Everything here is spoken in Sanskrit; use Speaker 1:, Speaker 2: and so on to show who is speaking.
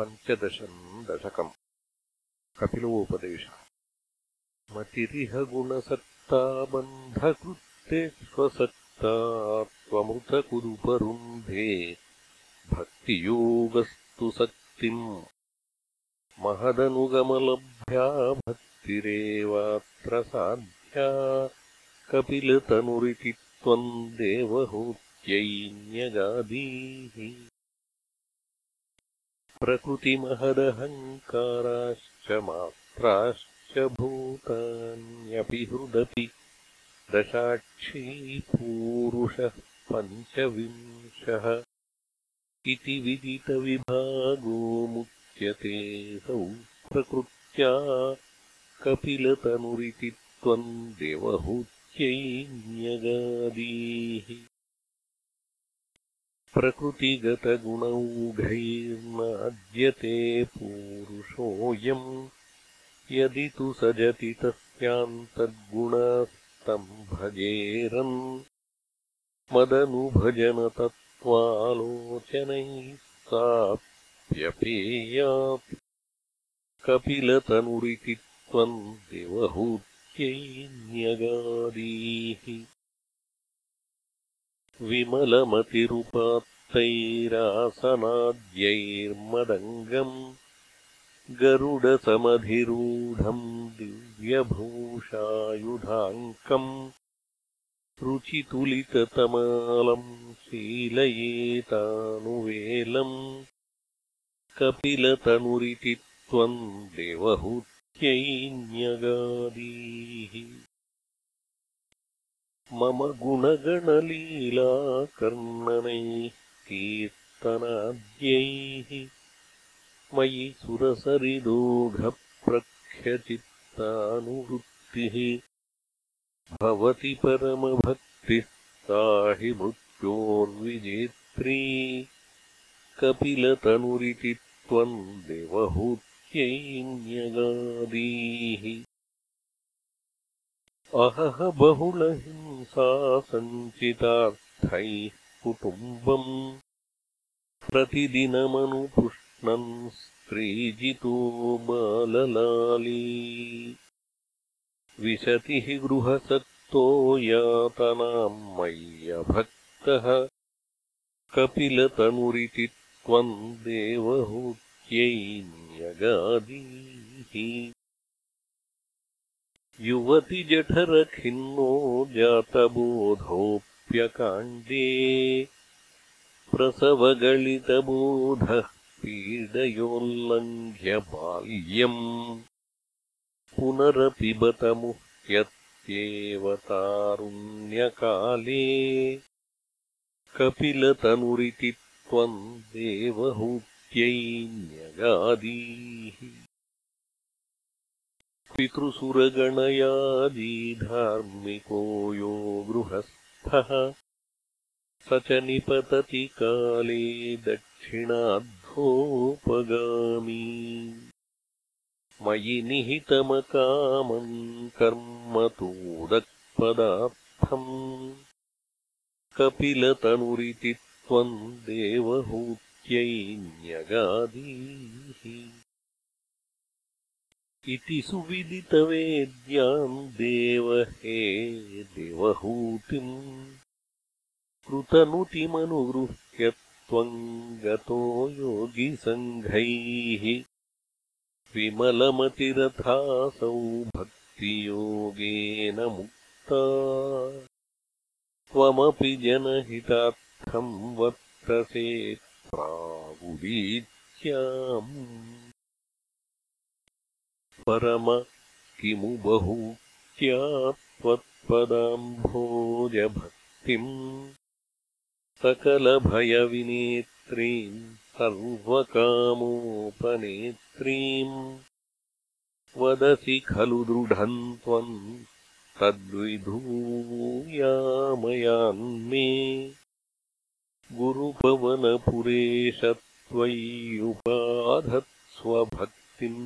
Speaker 1: पञ्चदशम् दशकम्। कपिलोपदेशः। मतिरिह गुणसत्ता बन्धकृत्ते स्वसत्ता त्वमृतकुरुपरुन्धे भक्तियोगस्तु सक्तिम् महदनुगमलभ्या भक्तिरेवात्र साध्या कपिलतनुरिति त्वम् देवहूत्यैन्यगादीः प्रकृतिमहदहङ्काराश्च मात्राश्च भूतान्यपि हृदपि दशाक्षी पूरुषः पञ्चविंशः इति विदितविभागो मुच्यते सौ प्रकृत्या कपिलतनुरिति त्वम् प्रकृतिगतगुणौघैर्नाद्यते पूरुषोऽयम् यदि तु सजति तस्यान्तर्गुणास्तम् भजेरन् मदनुभजनतत्त्वालोचनैः साप्यपेयात् कपिलतनुरिति त्वम् देवहूत्यैन्यगादीः विमलमतिरुपात्तैरासनाद्यैर्मदङ्गम् गरुडसमधिरूढम् दिव्यभूषायुधाङ्कम् रुचितुलिततमालम् शीलयेतानुवेलम् कपिलतनुरिति त्वम् देवहूत्यैन्यगादीः मम गुणगणलीलाकर्णनैः कीर्तनाद्यैः मयि सुरसरिदोघप्रख्यचित्तानुवृत्तिः भवति परमभक्तिः सा हि मृत्योर्विजेत्री कपिलतनुरिति त्वम् देवहूत्यैन्यगादीः अहः सञ्चितार्थैः कुटुम्बम् प्रतिदिनमनुपुष्णम् स्त्रीजितो बाललाली। विशति गृहसक्तो यातनाम् मय्यभक्तः कपिलतनुरिति त्वम् देवहूत्यैन्यगादीः युवतिजठरखिन्नो जातबोधोऽप्यकाण्डे। प्रसवगलितबोधः पीडयोल्लङ्घ्य बाल्यम्। पुनरपिबतमुह्यत्येव तारुण्यकाले। कपिलतनुरिति त्वम् देवहूत्यैन्यगादीः पितृसुरगणयाजीधार्मिको यो गृहस्थः। स च निपतति काले दक्षिणाद्धोपगामी। मयि निहितमकामम् कर्म तोदक्पदार्थम् कपिलतनुरिति त्वम् देवहूत्यैन्यगादीः इति सुविदितवेद्याम् देव हे देवहूतिम् कृतनुतिमनुगृह्य त्वम् गतो योगिसङ्घैः विमलमतिरथासौ भक्तियोगेन मुक्ता। त्वमपि जनहितार्थम् वर्तसे प्रागुदीत्याम् परम किमु बहूत्या त्वत्पदाम्भोजभक्तिम् सकलभयविनेत्रीम् सर्वकामोपनेत्रीम् वदसि खलु दृढम् त्वम् तद्विधूयामयान्मे गुरुपवनपुरेश त्वय्युपाधत्स्वभक्तिम्